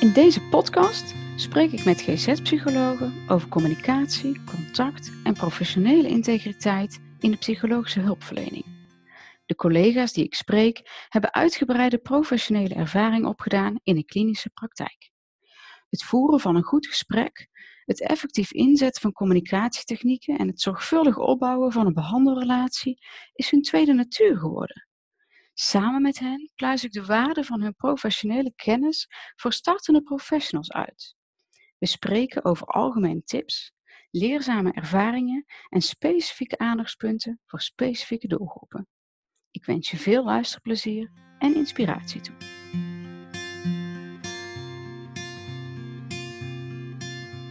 In deze podcast spreek ik met GZ-psychologen over communicatie, contact en professionele integriteit in de psychologische hulpverlening. De collega's die ik spreek hebben uitgebreide professionele ervaring opgedaan in de klinische praktijk. Het voeren van een goed gesprek, het effectief inzetten van communicatietechnieken en het zorgvuldig opbouwen van een behandelrelatie is hun tweede natuur geworden. Samen met hen pluis ik de waarde van hun professionele kennis voor startende professionals uit. We spreken over algemene tips, leerzame ervaringen en specifieke aandachtspunten voor specifieke doelgroepen. Ik wens je veel luisterplezier en inspiratie toe.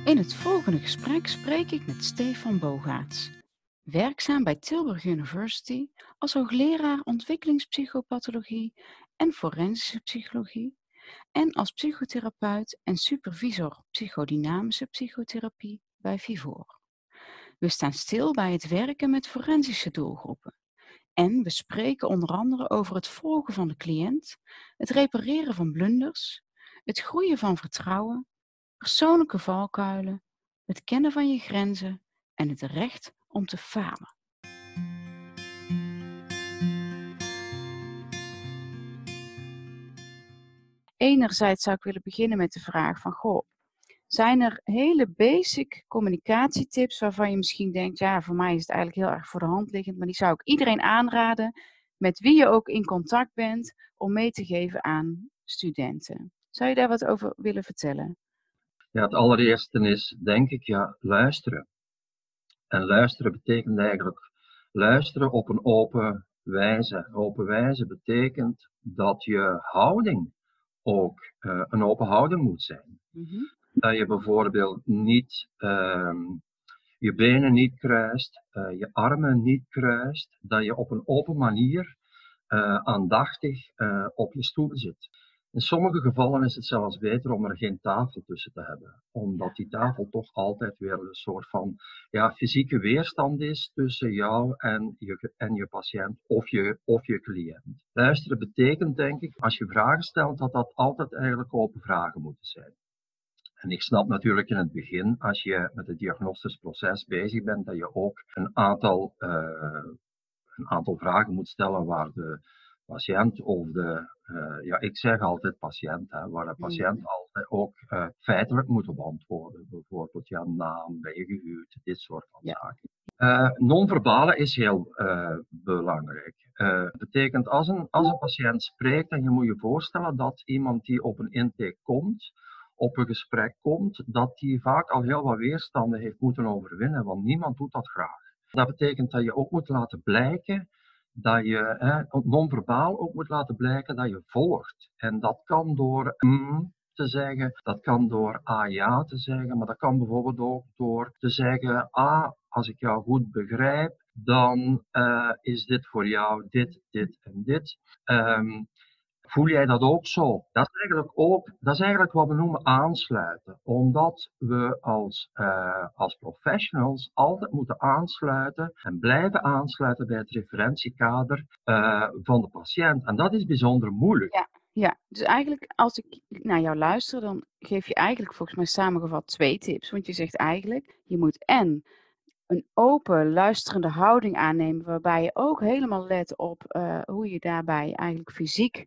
In het volgende gesprek spreek ik met Stefan Bogaerts, werkzaam bij Tilburg University als hoogleraar ontwikkelingspsychopathologie en forensische psychologie en als psychotherapeut en supervisor psychodynamische psychotherapie bij Vivor. We staan stil bij het werken met forensische doelgroepen. En we spreken onder andere over het volgen van de cliënt, het repareren van blunders, het groeien van vertrouwen, persoonlijke valkuilen, het kennen van je grenzen en het recht om te falen. Enerzijds zou ik willen beginnen met de vraag van, goh, zijn er hele basic communicatietips waarvan je misschien denkt, ja, voor mij is het eigenlijk heel erg voor de hand liggend, maar die zou ik iedereen aanraden, met wie je ook in contact bent, om mee te geven aan studenten. Zou je daar wat over willen vertellen? Ja, het allereerste is, denk ik, ja, luisteren. En luisteren betekent eigenlijk luisteren op een open wijze. Open wijze betekent dat je houding ook uh, een open houding moet zijn. Mm-hmm. Dat je bijvoorbeeld niet uh, je benen niet kruist, uh, je armen niet kruist, dat je op een open manier uh, aandachtig op je stoel zit. In sommige gevallen is het zelfs beter om er geen tafel tussen te hebben, omdat die tafel toch altijd weer een soort van ja, fysieke weerstand is tussen jou en je, en je patiënt of je, of je cliënt. Luisteren betekent, denk ik, als je vragen stelt, dat dat altijd eigenlijk open vragen moeten zijn. En ik snap natuurlijk in het begin, als je met het diagnostisch proces bezig bent, dat je ook een aantal, uh, een aantal vragen moet stellen waar de patiënt of de, uh, ja, ik zeg altijd patiënt, hè, waar de mm. patiënt altijd ook uh, feitelijk moet op antwoorden. Bijvoorbeeld, ja, naam, ben je gehuurd, dit soort van ja. zaken. Uh, non-verbale is heel belangrijk. Dat betekent, als een, als een patiënt spreekt, dan je moet je voorstellen dat iemand die op een intake komt, op een gesprek komt, dat die vaak al heel wat weerstanden heeft moeten overwinnen, want niemand doet dat graag. Dat betekent dat je ook moet laten blijken dat je non-verbaal ook moet laten blijken dat je volgt. En dat kan door mm te zeggen, dat kan door ah ja te zeggen, maar dat kan bijvoorbeeld ook door te zeggen, ah, als ik jou goed begrijp, dan uh, is dit voor jou dit, dit en dit. Um, Voel jij dat ook zo? Dat is eigenlijk ook, dat is eigenlijk wat we noemen aansluiten. Omdat we als, uh, als professionals altijd moeten aansluiten en blijven aansluiten bij het referentiekader uh, van de patiënt. En dat is bijzonder moeilijk. Ja. Ja, dus eigenlijk als ik naar jou luister, dan geef je eigenlijk volgens mij samengevat twee tips. Want je zegt eigenlijk, je moet en een open, luisterende houding aannemen, waarbij je ook helemaal let op uh, hoe je daarbij eigenlijk fysiek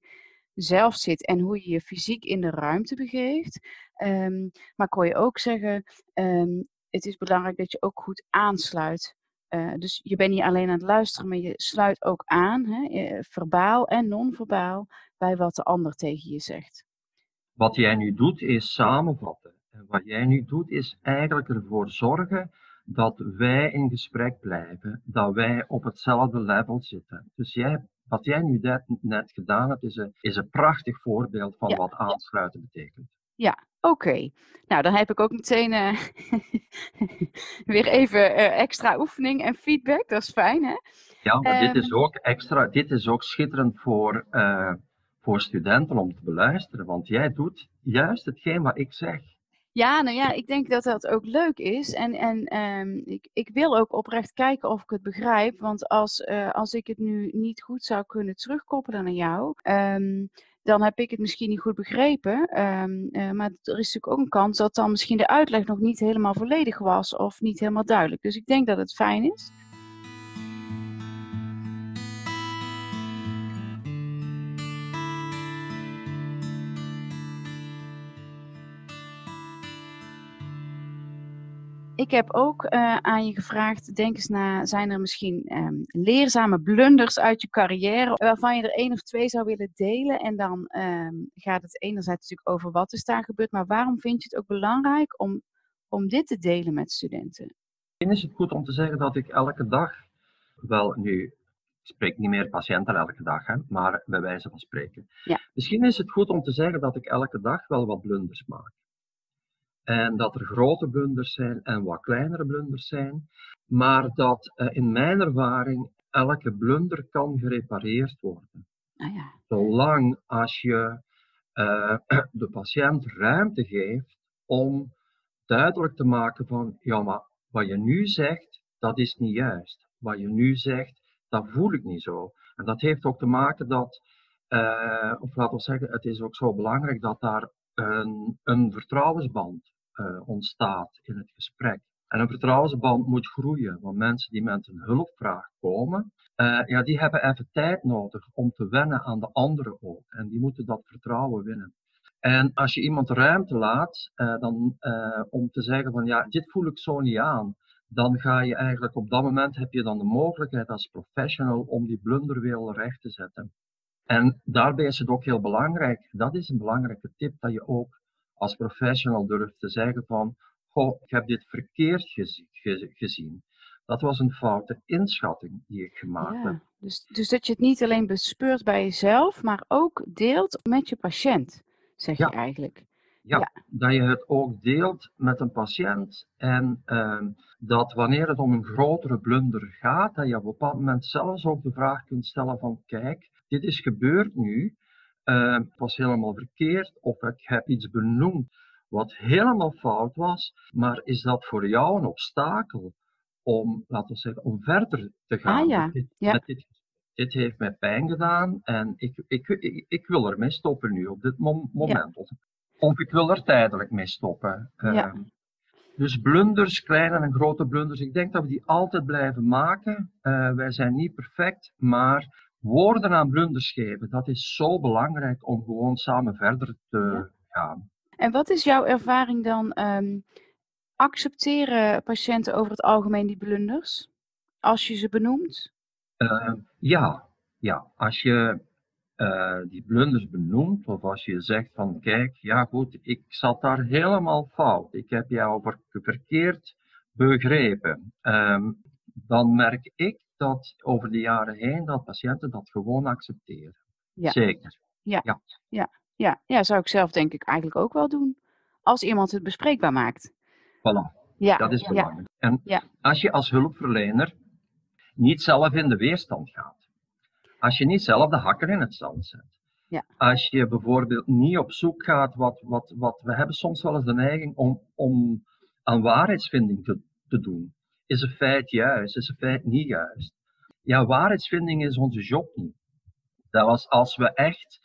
zelf zit en hoe je je fysiek in de ruimte begeeft. Um, maar kon je ook zeggen, um, het is belangrijk dat je ook goed aansluit. Uh, dus je bent niet alleen aan het luisteren, maar je sluit ook aan, hè, verbaal en non-verbaal, bij wat de ander tegen je zegt. Wat jij nu doet is samenvatten. En wat jij nu doet is eigenlijk ervoor zorgen dat wij in gesprek blijven, dat wij op hetzelfde level zitten. Dus jij wat jij nu net, net gedaan hebt, is een, is een prachtig voorbeeld van wat aansluiten betekent. Ja, oké. Nou, dan heb ik ook meteen uh, weer even uh, extra oefening en feedback. Dat is fijn, hè? Ja, maar dit is ehm, ook extra, dit is ook schitterend voor, uh, voor studenten om te beluisteren. Want jij doet juist hetgeen wat ik zeg. Ja, nou ja, ik denk dat dat ook leuk is. En, en um, ik, ik wil ook oprecht kijken of ik het begrijp. Want als, uh, als ik het nu niet goed zou kunnen terugkoppelen naar jou, um, dan heb ik het misschien niet goed begrepen. Ehm, eh, maar er is natuurlijk ook een kans dat dan misschien de uitleg nog niet helemaal volledig was of niet helemaal duidelijk. Dus ik denk dat het fijn is Ik heb ook uh, aan je gevraagd, denk eens na, zijn er misschien um, leerzame blunders uit je carrière waarvan je er één of twee zou willen delen? En dan um, gaat het enerzijds natuurlijk over wat is daar gebeurd, maar waarom vind je het ook belangrijk om, om dit te delen met studenten? Misschien is het goed om te zeggen dat ik elke dag, wel nu, ik spreek niet meer patiënten elke dag, hè, maar bij wijze van spreken. Ja. Misschien is het goed om te zeggen dat ik elke dag wel wat blunders maak. En dat er grote blunders zijn en wat kleinere blunders zijn. Maar dat uh, in mijn ervaring elke blunder kan gerepareerd worden. Ah, ja. Zolang als je uh, de patiënt ruimte geeft om duidelijk te maken van, ja maar wat je nu zegt, dat is niet juist. Wat je nu zegt, dat voel ik niet zo. En dat heeft ook te maken dat, uh, of laten we zeggen, het is ook zo belangrijk dat daar een, een vertrouwensband uh, ontstaat in het gesprek. En een vertrouwensband moet groeien, want mensen die met een hulpvraag komen, uh, ja, die hebben even tijd nodig om te wennen aan de anderen ook. En die moeten dat vertrouwen winnen. En als je iemand ruimte laat uh, dan, om te zeggen van ja, dit voel ik zo niet aan, dan ga je eigenlijk op dat moment heb je dan de mogelijkheid als professional om die blunder weer recht te zetten. En daarbij is het ook heel belangrijk, dat is een belangrijke tip, dat je ook als professional durft te zeggen van, goh, ik heb dit verkeerd gezien. Dat was een foute inschatting die ik gemaakt heb. Dus, dus dat je het niet alleen bespeurt bij jezelf, maar ook deelt met je patiënt, zeg je eigenlijk. Ja, ja, dat je het ook deelt met een patiënt en uh, dat wanneer het om een grotere blunder gaat, dat je op een bepaald moment zelfs ook de vraag kunt stellen van kijk, dit is gebeurd nu, uh, het was helemaal verkeerd of ik heb iets benoemd wat helemaal fout was, maar is dat voor jou een obstakel om, laten we zeggen, om verder te gaan? Ah, ja. Dit, ja. dit, dit, heeft mij pijn gedaan en ik, ik, ik, ik wil ermee stoppen nu op dit moment. Ja. Of ik wil er tijdelijk mee stoppen. Uh, ja. Dus blunders, kleine en grote blunders, ik denk dat we die altijd blijven maken. Uh, wij zijn niet perfect, maar woorden aan blunders geven, dat is zo belangrijk om gewoon samen verder te gaan. En wat is jouw ervaring dan? Um, accepteren patiënten over het algemeen die blunders? Als je ze benoemt? Uh, ja, ja, als je uh, die blunders benoemt, of als je zegt van kijk, ja goed, ik zat daar helemaal fout, ik heb jou verkeerd begrepen, um, dan merk ik dat over de jaren heen dat patiënten dat gewoon accepteren. Ja. Zeker. Ja. Ja. ja. ja. Ja. zou ik zelf denk ik eigenlijk ook wel doen. Als iemand het bespreekbaar maakt. Voilà. Ja. Dat is belangrijk. En als je als hulpverlener niet zelf in de weerstand gaat. Als je niet zelf de hakken in het zand zet. Ja. Als je bijvoorbeeld niet op zoek gaat, wat, wat, wat we hebben soms wel eens de neiging om, om aan waarheidsvinding te, te doen. Is een feit juist? Is een feit niet juist? Ja, waarheidsvinding is onze job niet. Dat was als we echt,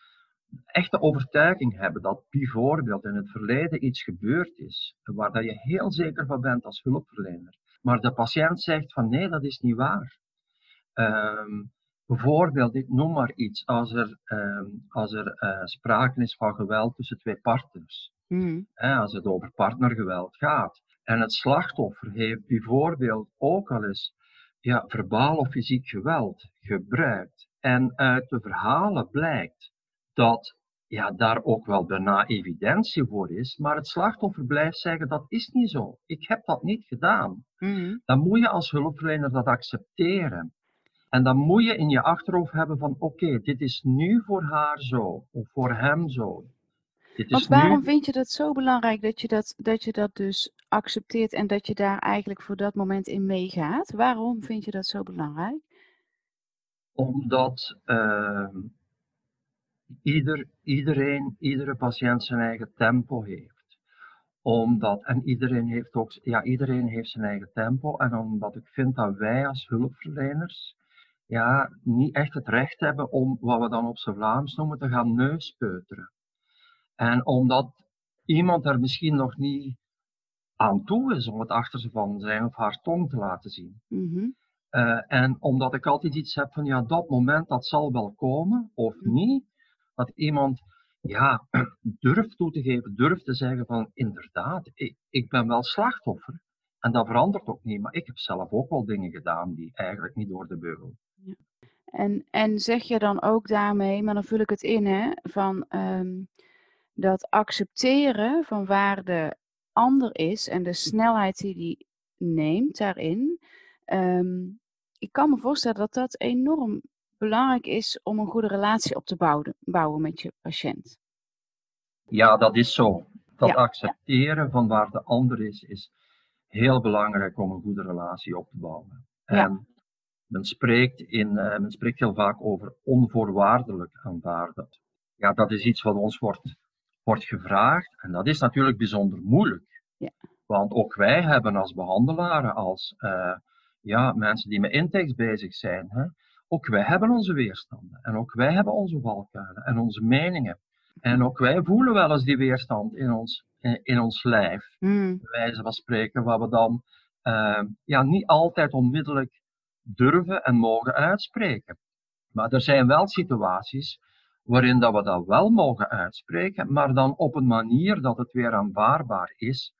echte overtuiging hebben dat bijvoorbeeld in het verleden iets gebeurd is, waar dat je heel zeker van bent als hulpverlener, maar de patiënt zegt van nee, dat is niet waar. Um, bijvoorbeeld, ik noem maar iets, als er, um, als er uh, sprake is van geweld tussen twee partners, mm. hè, als het over partnergeweld gaat, en het slachtoffer heeft bijvoorbeeld ook al eens ja, verbaal of fysiek geweld gebruikt. En uit de verhalen blijkt dat ja, daar ook wel bijna evidentie voor is, maar het slachtoffer blijft zeggen dat is niet zo. Ik heb dat niet gedaan. Mm Dan moet je als hulpverlener dat accepteren. En dan moet je in je achterhoofd hebben van oké, dit is nu voor haar zo, of voor hem zo. Want waarom vind je dat zo belangrijk dat je dat, dat je dat dus accepteert en dat je daar eigenlijk voor dat moment in meegaat? Waarom vind je dat zo belangrijk? Omdat uh, ieder, iedereen, iedere patiënt zijn eigen tempo heeft. Omdat, en iedereen heeft ook, ja, iedereen heeft zijn eigen tempo. En omdat ik vind dat wij als hulpverleners ja, niet echt het recht hebben om wat we dan op z'n Vlaams noemen te gaan neuspeuteren. En omdat iemand er misschien nog niet aan toe is om het achter van zijn of haar tong te laten zien. Mhm. Uh, en omdat ik altijd iets heb van ja, dat moment dat zal wel komen of Mhm. niet, dat iemand ja, durft toe te geven, durft te zeggen van inderdaad, ik, ik ben wel slachtoffer. En dat verandert ook niet, maar ik heb zelf ook wel dingen gedaan die eigenlijk niet door de beugel. En, en zeg je dan ook daarmee, maar dan vul ik het in, hè, van ehm, dat accepteren van waar de ander is en de snelheid die die neemt daarin. ehm, ik kan me voorstellen dat dat enorm belangrijk is om een goede relatie op te bouwen, bouwen met je patiënt. Ja, dat is zo. Dat Ja. accepteren van waar de ander is, is heel belangrijk om een goede relatie op te bouwen. Ja. En men spreekt, in, eh, men spreekt heel vaak over onvoorwaardelijk aanvaarden. Ja, dat is iets wat ons wordt, wordt gevraagd en dat is natuurlijk bijzonder moeilijk. Ja. Want ook wij hebben als behandelaren, als eh, ja, mensen die met intakes bezig zijn, hè, ook wij hebben onze weerstanden en ook wij hebben onze valkuilen en onze meningen. En ook wij voelen wel eens die weerstand in ons, in, in ons lijf bij wijze van spreken, waar we dan eh, ja, niet altijd onmiddellijk durven en mogen uitspreken. Maar er zijn wel situaties waarin dat we dat wel mogen uitspreken, maar dan op een manier dat het weer aanvaardbaar is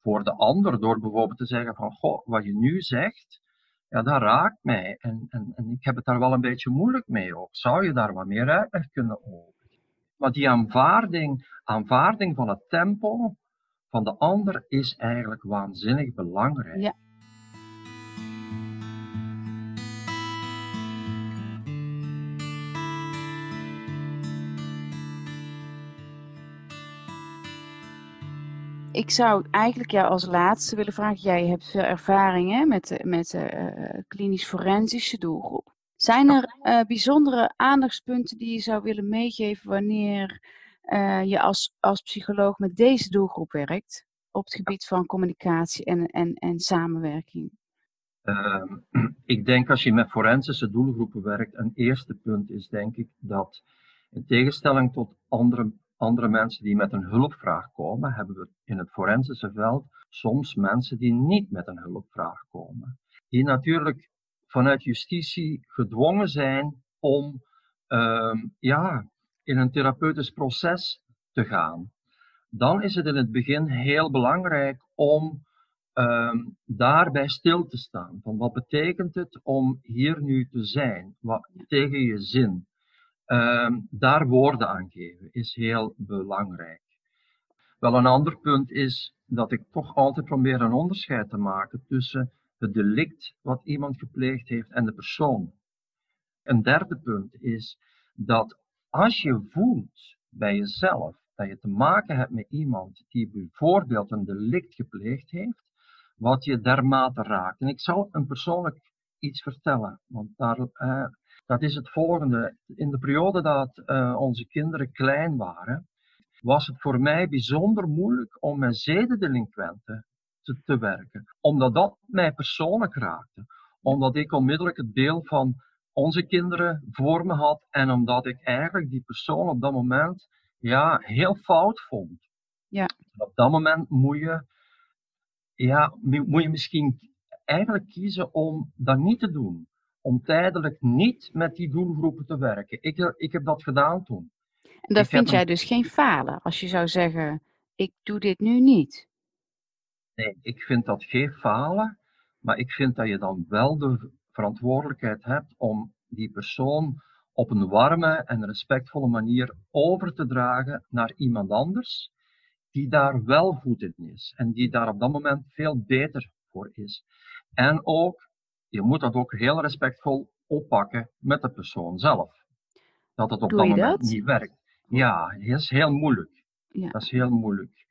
voor de ander, door bijvoorbeeld te zeggen van, goh, wat je nu zegt, ja, dat raakt mij en, en, en ik heb het daar wel een beetje moeilijk mee ook. Zou je daar wat meer uitleg kunnen over? Maar die aanvaarding, aanvaarding van het tempo, van de ander is eigenlijk waanzinnig belangrijk. Ja. Ik zou eigenlijk jou als laatste willen vragen. Jij hebt veel ervaring hè, met de, met de eh, klinisch-forensische doelgroep. Zijn er eh, bijzondere aandachtspunten die je zou willen meegeven wanneer eh, je als, als psycholoog met deze doelgroep werkt? Op het gebied van communicatie en, en, en samenwerking. Ehm, ik denk als je met forensische doelgroepen werkt, een eerste punt is denk ik dat in tegenstelling tot andere, andere mensen die met een hulpvraag komen, hebben we in het forensische veld soms mensen die niet met een hulpvraag komen. Die natuurlijk vanuit justitie gedwongen zijn om ehm, ja, in een therapeutisch proces te gaan. Dan is het in het begin heel belangrijk om ehm, daarbij stil te staan. Van wat betekent het om hier nu te zijn? Wat, tegen je zin. Ehm, daar woorden aan geven is heel belangrijk. Wel, een ander punt is dat ik toch altijd probeer een onderscheid te maken tussen het delict wat iemand gepleegd heeft en de persoon. Een derde punt is dat als je voelt bij jezelf dat je te maken hebt met iemand die bijvoorbeeld een delict gepleegd heeft, wat je dermate raakt. En ik zal een persoonlijk iets vertellen, want daar, eh, dat is het volgende. In de periode dat eh, onze kinderen klein waren, was het voor mij bijzonder moeilijk om met zedendelinquenten te, te werken, omdat dat mij persoonlijk raakte. Omdat ik onmiddellijk het beeld van onze kinderen voor me had en omdat ik eigenlijk die persoon op dat moment ja, heel fout vond. Ja. Op dat moment moet je, ja, moet je misschien eigenlijk kiezen om dat niet te doen. Om tijdelijk niet met die doelgroepen te werken. Ik, ik heb dat gedaan toen. En dat Ik vind jij een- dus geen falen als je zou zeggen: Ik doe dit nu niet. Nee, ik vind dat geen falen, maar ik vind dat je dan wel de verantwoordelijkheid hebt om die persoon op een warme en respectvolle manier over te dragen naar iemand anders, die daar wel goed in is en die daar op dat moment veel beter voor is. En ook, je moet dat ook heel respectvol oppakken met de persoon zelf. Dat het op Doe dat moment dat? niet werkt. Ja, dat is heel moeilijk. Ja. Dat is heel moeilijk.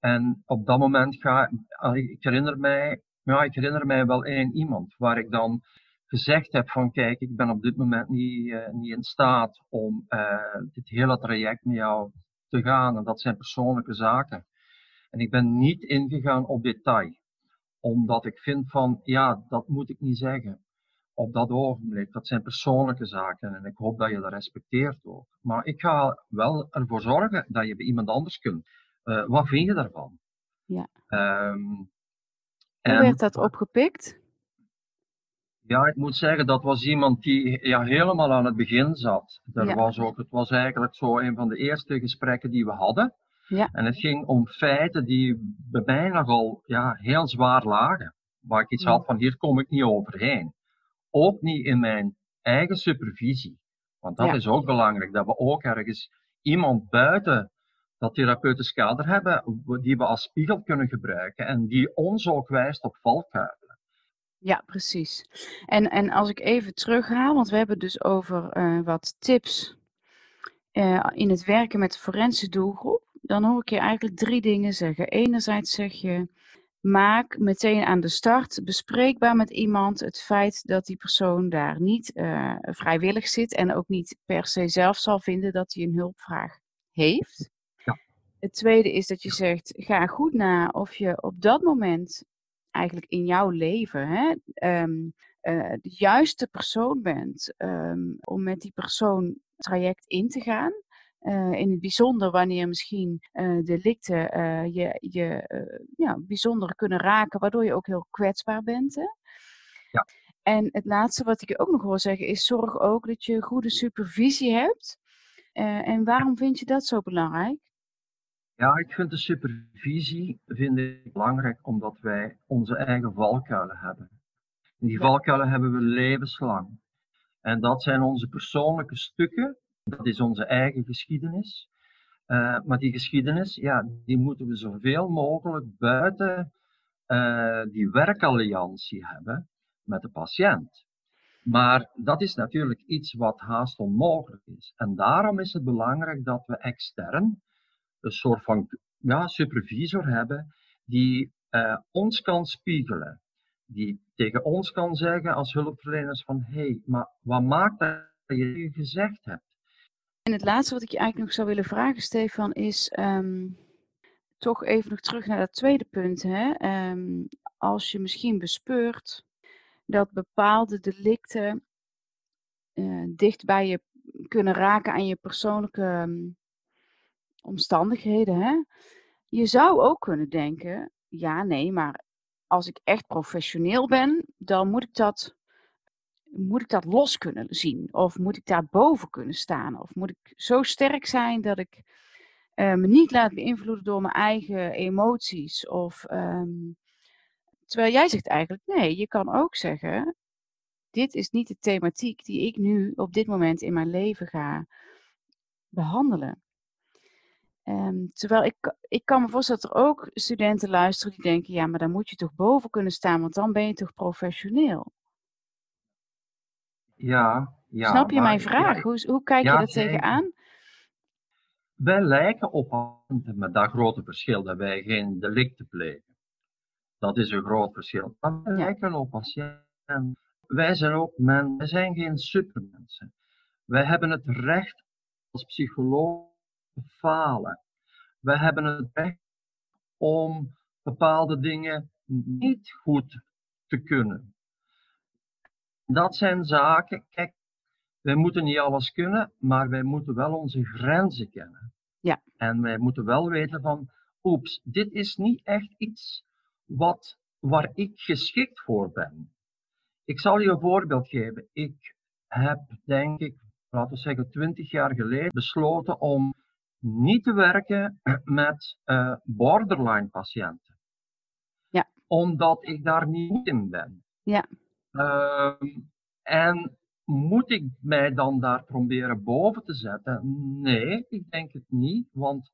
En op dat moment ga ah, ik, ik herinner mij, ja, ik herinner mij wel één iemand waar ik dan gezegd heb van kijk, ik ben op dit moment niet, eh, niet in staat om eh, dit hele traject met jou te gaan. En dat zijn persoonlijke zaken. En ik ben niet ingegaan op detail. Omdat ik vind van, ja, dat moet ik niet zeggen. op dat ogenblik. Dat zijn persoonlijke zaken en ik hoop dat je dat respecteert ook. Maar ik ga wel ervoor zorgen dat je bij iemand anders kunt. Uh, wat vind je daarvan? Ja. Um, Hoe werd dat opgepikt? Ja, ik moet zeggen, dat was iemand die ja, helemaal aan het begin zat. Er was ook, het was eigenlijk zo een van de eerste gesprekken die we hadden. Ja. En het ging om feiten die bij mij nogal ja, heel zwaar lagen. Waar ik iets had van hier kom ik niet overheen. Ook niet in mijn eigen supervisie. Want dat is ook belangrijk, dat we ook ergens iemand buiten dat therapeutisch kader hebben, die we als spiegel kunnen gebruiken en die ons ook wijst op valkuilen. Ja, precies. En, en als ik even terughaal, want we hebben dus over uh, wat tips uh, in het werken met de forensische doelgroep, dan hoor ik je eigenlijk drie dingen zeggen. Enerzijds zeg je, maak meteen aan de start bespreekbaar met iemand het feit dat die persoon daar niet uh, vrijwillig zit en ook niet per se zelf zal vinden dat hij een hulpvraag heeft. Ja. Het tweede is dat je zegt, ga goed na of je op dat moment eigenlijk in jouw leven hè, um, uh, de juiste persoon bent um, om met die persoon traject in te gaan. Uh, in het bijzonder wanneer misschien uh, delicten uh, je, je ja, bijzonder kunnen raken, waardoor je ook heel kwetsbaar bent. Hè? Ja. En het laatste wat ik je ook nog wil zeggen is: zorg ook dat je goede supervisie hebt. en waarom vind je dat zo belangrijk? Ja, ik vind de supervisie vind ik belangrijk omdat wij onze eigen valkuilen hebben. En die valkuilen hebben we levenslang. En dat zijn onze persoonlijke stukken dat is onze eigen geschiedenis. Uh, maar die geschiedenis, ja, die moeten we zoveel mogelijk buiten uh, die werkalliantie hebben met de patiënt. Maar dat is natuurlijk iets wat haast onmogelijk is. En daarom is het belangrijk dat we extern een soort van ja, supervisor hebben die uh, ons kan spiegelen. Die tegen ons kan zeggen als hulpverleners van hé, hey, maar wat maakt dat je gezegd hebt? En het laatste wat ik je eigenlijk nog zou willen vragen, Stefan, is um, toch even nog terug naar dat tweede punt. Hè? Um, als je misschien bespeurt dat bepaalde delicten uh, dicht bij je kunnen raken aan je persoonlijke um, omstandigheden. Hè? Je zou ook kunnen denken, ja, nee, maar als ik echt professioneel ben, dan moet ik dat moet ik dat los kunnen zien? Of moet ik daar boven kunnen staan? Of moet ik zo sterk zijn dat ik uh, me niet laat beïnvloeden door mijn eigen emoties? Of, um, terwijl jij zegt eigenlijk, nee, je kan ook zeggen, dit is niet de thematiek die ik nu op dit moment in mijn leven ga behandelen. Um, terwijl ik, ik kan me voorstellen dat er ook studenten luisteren die denken, ja, maar dan moet je toch boven kunnen staan, want dan ben je toch professioneel. Ja, ja. Snap je mijn vraag? hoe, hoe kijk je dat tegenaan? Wij lijken op patiënten met dat grote verschil dat wij geen delicten plegen. Dat is een groot verschil. Maar wij lijken op patiënten. Wij zijn ook mensen, wij zijn geen supermensen. Wij hebben het recht als psycholoog te falen. Wij hebben het recht om bepaalde dingen niet goed te kunnen. Dat zijn zaken, kijk, wij moeten niet alles kunnen, maar wij moeten wel onze grenzen kennen. Ja. En wij moeten wel weten van, oeps, dit is niet echt iets wat, waar ik geschikt voor ben. Ik zal je een voorbeeld geven. Ik heb, denk ik, laten we zeggen, twintig jaar geleden besloten om niet te werken met uh, borderline patiënten. Ja. Omdat ik daar niet in ben. Ja. Ehm, en moet ik mij dan daar proberen boven te zetten? Nee, ik denk het niet. Want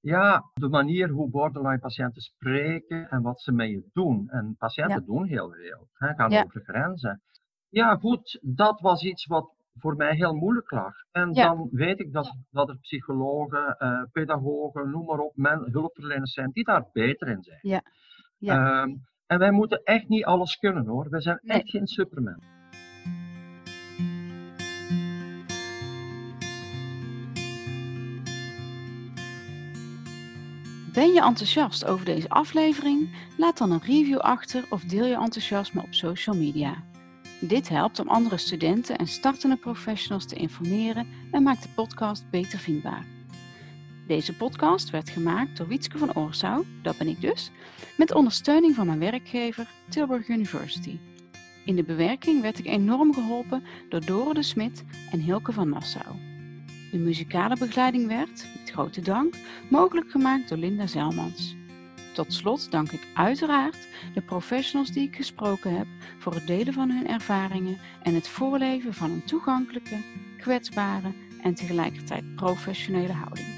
ja, de manier hoe borderline patiënten spreken en wat ze met je doen. En patiënten doen heel veel. Hè, gaan over grenzen. Ja, goed, dat was iets wat voor mij heel moeilijk lag. En dan weet ik dat, dat er psychologen, uh, pedagogen, noem maar op, men, hulpverleners zijn die daar beter in zijn. Ja. Ja. Um, en wij moeten echt niet alles kunnen hoor. Wij zijn echt geen superman. Ben je enthousiast over deze aflevering? Laat dan een review achter of deel je enthousiasme op social media. Dit helpt om andere studenten en startende professionals te informeren en maakt de podcast beter vindbaar. Deze podcast werd gemaakt door Wietske van Oorsouw, dat ben ik dus, met ondersteuning van mijn werkgever Tilburg University. In de bewerking werd ik enorm geholpen door Dore de Smit en Hilke van Nassau. De muzikale begeleiding werd, met grote dank, mogelijk gemaakt door Linda Zelmans. Tot slot dank ik uiteraard de professionals die ik gesproken heb voor het delen van hun ervaringen en het voorleven van een toegankelijke, kwetsbare en tegelijkertijd professionele houding.